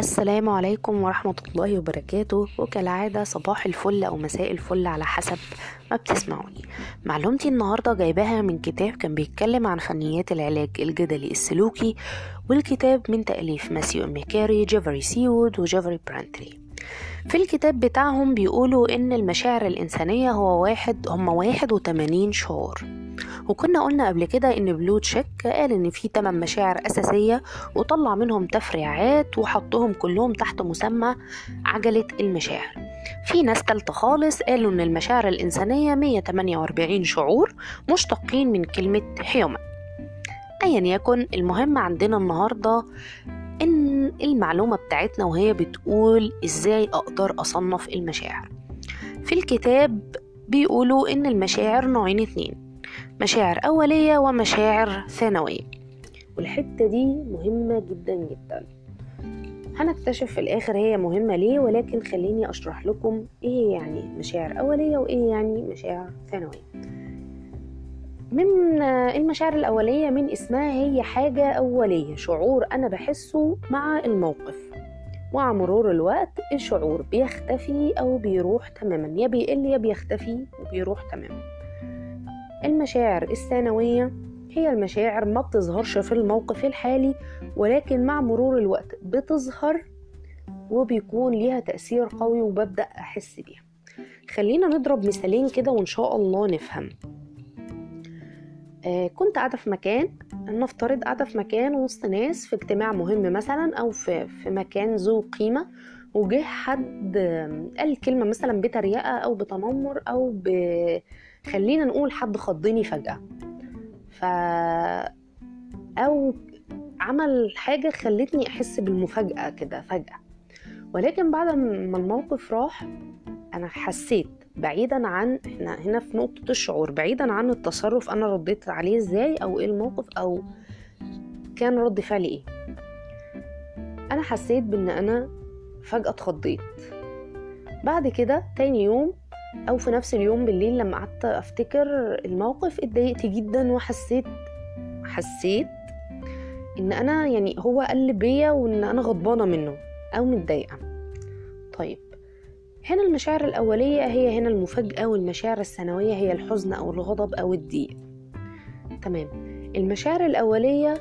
السلام عليكم ورحمة الله وبركاته وكالعادة صباح الفل أو مساء الفل على حسب ما بتسمعوني. معلومتي النهاردة جايباها من كتاب كان بيتكلم عن فنيات العلاج الجدلي السلوكي والكتاب من تأليف ماسيو ميكاي جيفري وود وجيفري برانتلي. في الكتاب بتاعهم بيقولوا إن المشاعر الإنسانية هو واحد هم واحد وتمانين شعور. وكنا قلنا قبل كده إن بلوتشيك قال إن في 8 مشاعر أساسية وطلع منهم تفريعات وحطهم كلهم تحت مسمى عجلة المشاعر. في ناس تالتة خالص قالوا إن المشاعر الإنسانية 148 شعور مشتقين من كلمة هيومن ايا يكن المهم عندنا النهارده ان المعلومة بتاعتنا وهي بتقول إزاي أقدر أصنف المشاعر. في الكتاب بيقولوا إن المشاعر نوعين اتنين مشاعر أولية ومشاعر ثانوية. والحتة دي مهمة جدا جدا. هنكتشف في الآخر هي مهمة ليه ولكن خليني أشرح لكم إيه يعني مشاعر أولية وإيه يعني مشاعر ثانوية. من المشاعر الأولية من اسمها هي حاجة أولية شعور أنا بحسه مع الموقف. مع مرور الوقت الشعور بيختفي أو بيروح تماما يا بيقل يا بيختفي وبيروح تماما. المشاعر الثانوية هي المشاعر ما بتظهرش في الموقف الحالي ولكن مع مرور الوقت بتظهر وبيكون ليها تأثير قوي وببدأ أحس بيها. خلينا نضرب مثالين كده وإن شاء الله نفهم. آه كنت قاعدة في مكان نفترض قاعدة في مكان وسط ناس في اجتماع مهم مثلا أو في, في مكان ذو قيمة وجه حد قال كلمة مثلا بتريقة أو بتنمر أو ب... خلينا نقول حد خضني فجأة. ف أو عمل حاجة خلتني أحس بالمفاجأة كده فجأة. ولكن بعد ما الموقف راح أنا حسيت بعيدا عن إحنا هنا في نقطة الشعور بعيدا عن التصرف أنا رديت عليه إزاي أو إيه الموقف أو كان رد فعلي إيه. أنا حسيت بإن أنا فجأة اتخضيت. بعد كده تاني يوم أو في نفس اليوم بالليل لما قعدت أفتكر الموقف اتضايقت جدا وحسيت حسيت إن أنا يعني هو قل بيا وإن أنا غضبانة منه أو متضايقة. طيب هنا المشاعر الأولية هي هنا المفاجأة والمشاعر الثانوية هي الحزن أو الغضب أو الضيق. تمام. المشاعر الأولية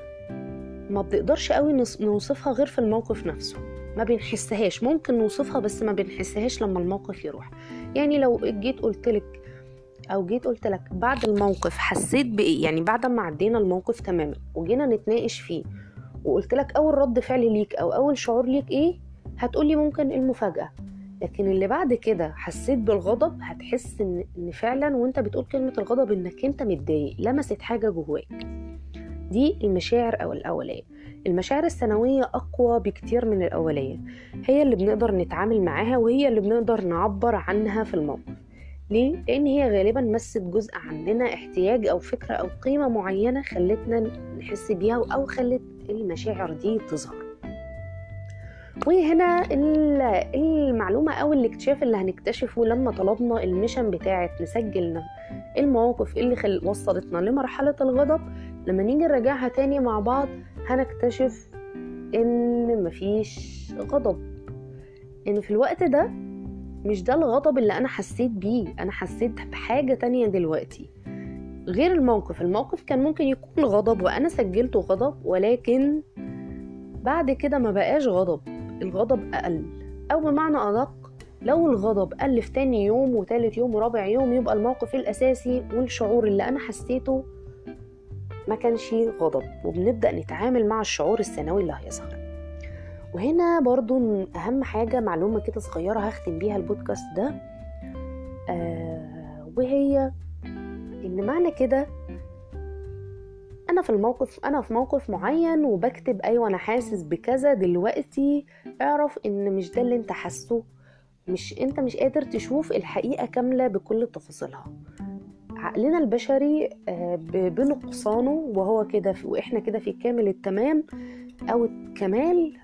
ما بنقدرش قوي نوصفها غير في الموقف نفسه. ما بنحسهاش. ممكن نوصفها بس ما بنحسهاش لما الموقف يروح. يعني لو جيت قلت لك أو جيت قلت لك بعد الموقف حسيت بإيه؟ يعني بعد ما عدينا الموقف تماما وجينا نتناقش فيه وقلت لك أول رد فعل ليك أو أول شعور ليك إيه؟ هتقولي ممكن المفاجأة. لكن اللي بعد كده حسيت بالغضب هتحس إن فعلا وأنت بتقول كلمة الغضب إنك أنت متضايق لمست حاجة جواك. دي المشاعر أو الأولية. المشاعر الثانوية أقوى بكتير من الأولية. هي اللي بنقدر نتعامل معاها وهي اللي بنقدر نعبر عنها في الموقف. ليه؟ لأن هي غالبا مست جزء عندنا احتياج أو فكرة أو قيمة معينة خلتنا نحس بيها أو خلت المشاعر دي تظهر. وهنا المعلومة أو الاكتشاف اللي هنكتشفه لما طلبنا الميشن بتاعت نسجل المواقف اللي خل... وصلتنا لمرحلة الغضب؟ لما نيجي نراجعها تاني مع بعض هنكتشف إن مفيش غضب. إن في الوقت ده مش ده الغضب اللي أنا حسيت بيه أنا حسيت بحاجة تانية دلوقتي. غير الموقف الموقف كان ممكن يكون غضب وأنا سجلته غضب ولكن بعد كده ما بقاش غضب. الغضب أقل. أو بمعنى أدق لو الغضب قل في تاني يوم وتالت يوم ورابع يوم يبقى الموقف الأساسي والشعور اللي أنا حسيته ما كانش غضب. وبنبدأ نتعامل مع الشعور الثانوي اللي هيظهر. وهنا برضو أهم حاجة معلومة كده صغيرة هختم بيها البودكاست ده آه وهي إن معنى كده أنا في الموقف أنا في موقف معين وبكتب أيوة أنا حاسس بكذا دلوقتي اعرف إن مش ده اللي أنت حاسه. مش أنت مش قادر تشوف الحقيقة كاملة بكل تفاصيلها. عقلنا البشري بنقصانه وهو كده وإحنا كده في كامل التمام أو الكمال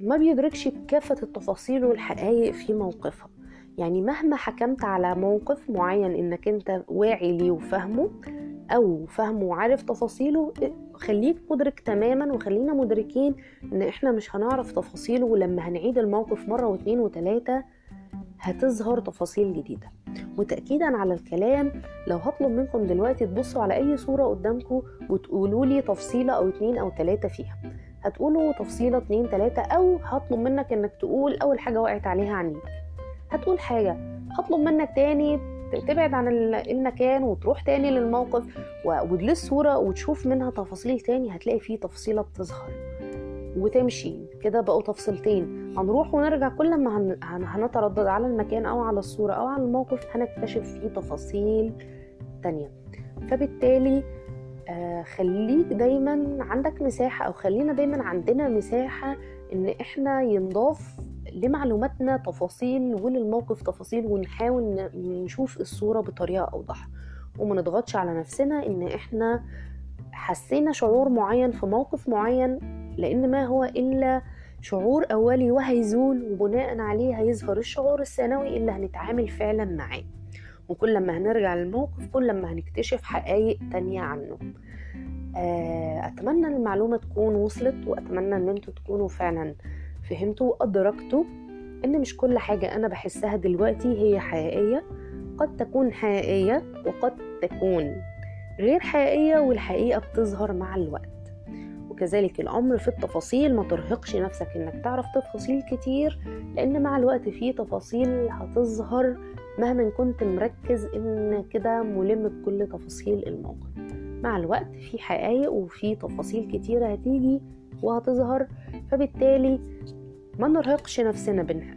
ما بيدركش كافة التفاصيل والحقائق في موقفها. يعني مهما حكمت على موقف معين إنك أنت واعي ليه وفاهمه أو فاهمه وعارف تفاصيله خليك مدرك تماما وخلينا مدركين إن إحنا مش هنعرف تفاصيله ولما هنعيد الموقف مرة واتنين وتلاتة هتظهر تفاصيل جديدة. وتأكيدا على الكلام لو هطلب منكم دلوقتي تبصوا على أي صورة قدامكم وتقولوا لي تفصيلة أو اتنين أو تلاتة فيها. هتقولوا تفصيلة اتنين تلاتة أو هطلب منك إنك تقول أول حاجة وقعت عليها عنيك هتقول حاجة هطلب منك تاني تبعد عن المكان وتروح تاني للموقف للصورة وتشوف منها تفاصيل تاني هتلاقي فيه تفصيلة بتظهر. وتمشي. كده بقوا تفصيلتين. هنروح ونرجع كل ما هنتردد على المكان أو على الصورة أو على الموقف هنكتشف فيه تفاصيل تانية. فبالتالي آه خليك دايما عندك مساحة أو خلينا دايما عندنا مساحة إن إحنا ينضاف لمعلوماتنا تفاصيل وللموقف تفاصيل ونحاول نشوف الصورة بطريقة أوضح. وما نضغطش على نفسنا إن إحنا حسينا شعور معين في موقف معين لأن ما هو إلا شعور أولي وهيزول وبناء عليه هيظهر الشعور الثانوي اللي هنتعامل فعلا معاه. وكل ما هنرجع للموقف كل ما هنكتشف حقائق تانية عنه. آه، أتمنى المعلومة تكون وصلت وأتمنى أن أنتوا تكونوا فعلا فهمتوا وأدركتوا إن مش كل حاجة أنا بحسها دلوقتي هي حقيقية قد تكون حقيقية وقد تكون غير حقيقية والحقيقة بتظهر مع الوقت. وكذلك الأمر في التفاصيل ما ترهقش نفسك إنك تعرف تفاصيل كتير لأن مع الوقت في تفاصيل هتظهر مهما كنت مركز إن كده ملم بكل تفاصيل الموقف. مع الوقت في حقائق وفي تفاصيل كتيرة هتيجي وهتظهر. فبالتالي ما نرهقش نفسنا بنها.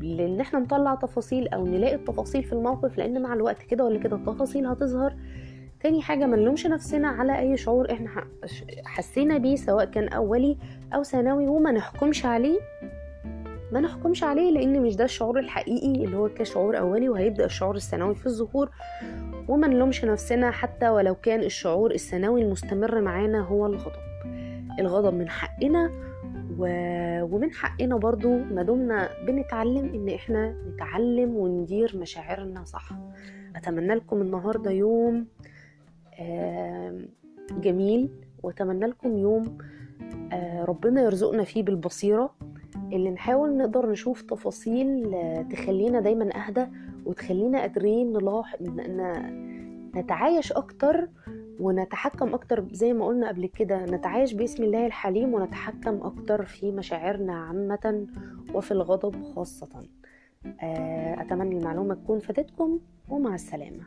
لأن إحنا نطلع تفاصيل أو نلاقي التفاصيل في الموقف لأن مع الوقت كده ولا كده التفاصيل هتظهر. تاني حاجة ما نلومش نفسنا على أي شعور إحنا حسينا بيه سواء كان أولي أو ثانوي وما نحكمش عليه. ما نحكمش عليه لأن مش ده الشعور الحقيقي اللي هو كشعور أولي وهيبدأ الشعور الثانوي في الظهور. وما نلومش نفسنا حتى ولو كان الشعور الثانوي المستمر معانا هو الغضب. الغضب من حقنا و... ومن حقنا برضو ما دمنا بنتعلم إن إحنا نتعلم وندير مشاعرنا صح. أتمنى لكم النهاردة يوم جميل وأتمنى لكم يوم ربنا يرزقنا فيه بالبصيرة. اللي نحاول نقدر نشوف تفاصيل تخلينا دايما أهدى وتخلينا قادرين نلاحظ نتعايش أكتر ونتحكم أكتر زي ما قلنا قبل كده نتعايش باسم الله الحليم ونتحكم أكتر في مشاعرنا عامة وفي الغضب خاصة. آه، أتمنى المعلومة تكون فادتكم ومع السلامة.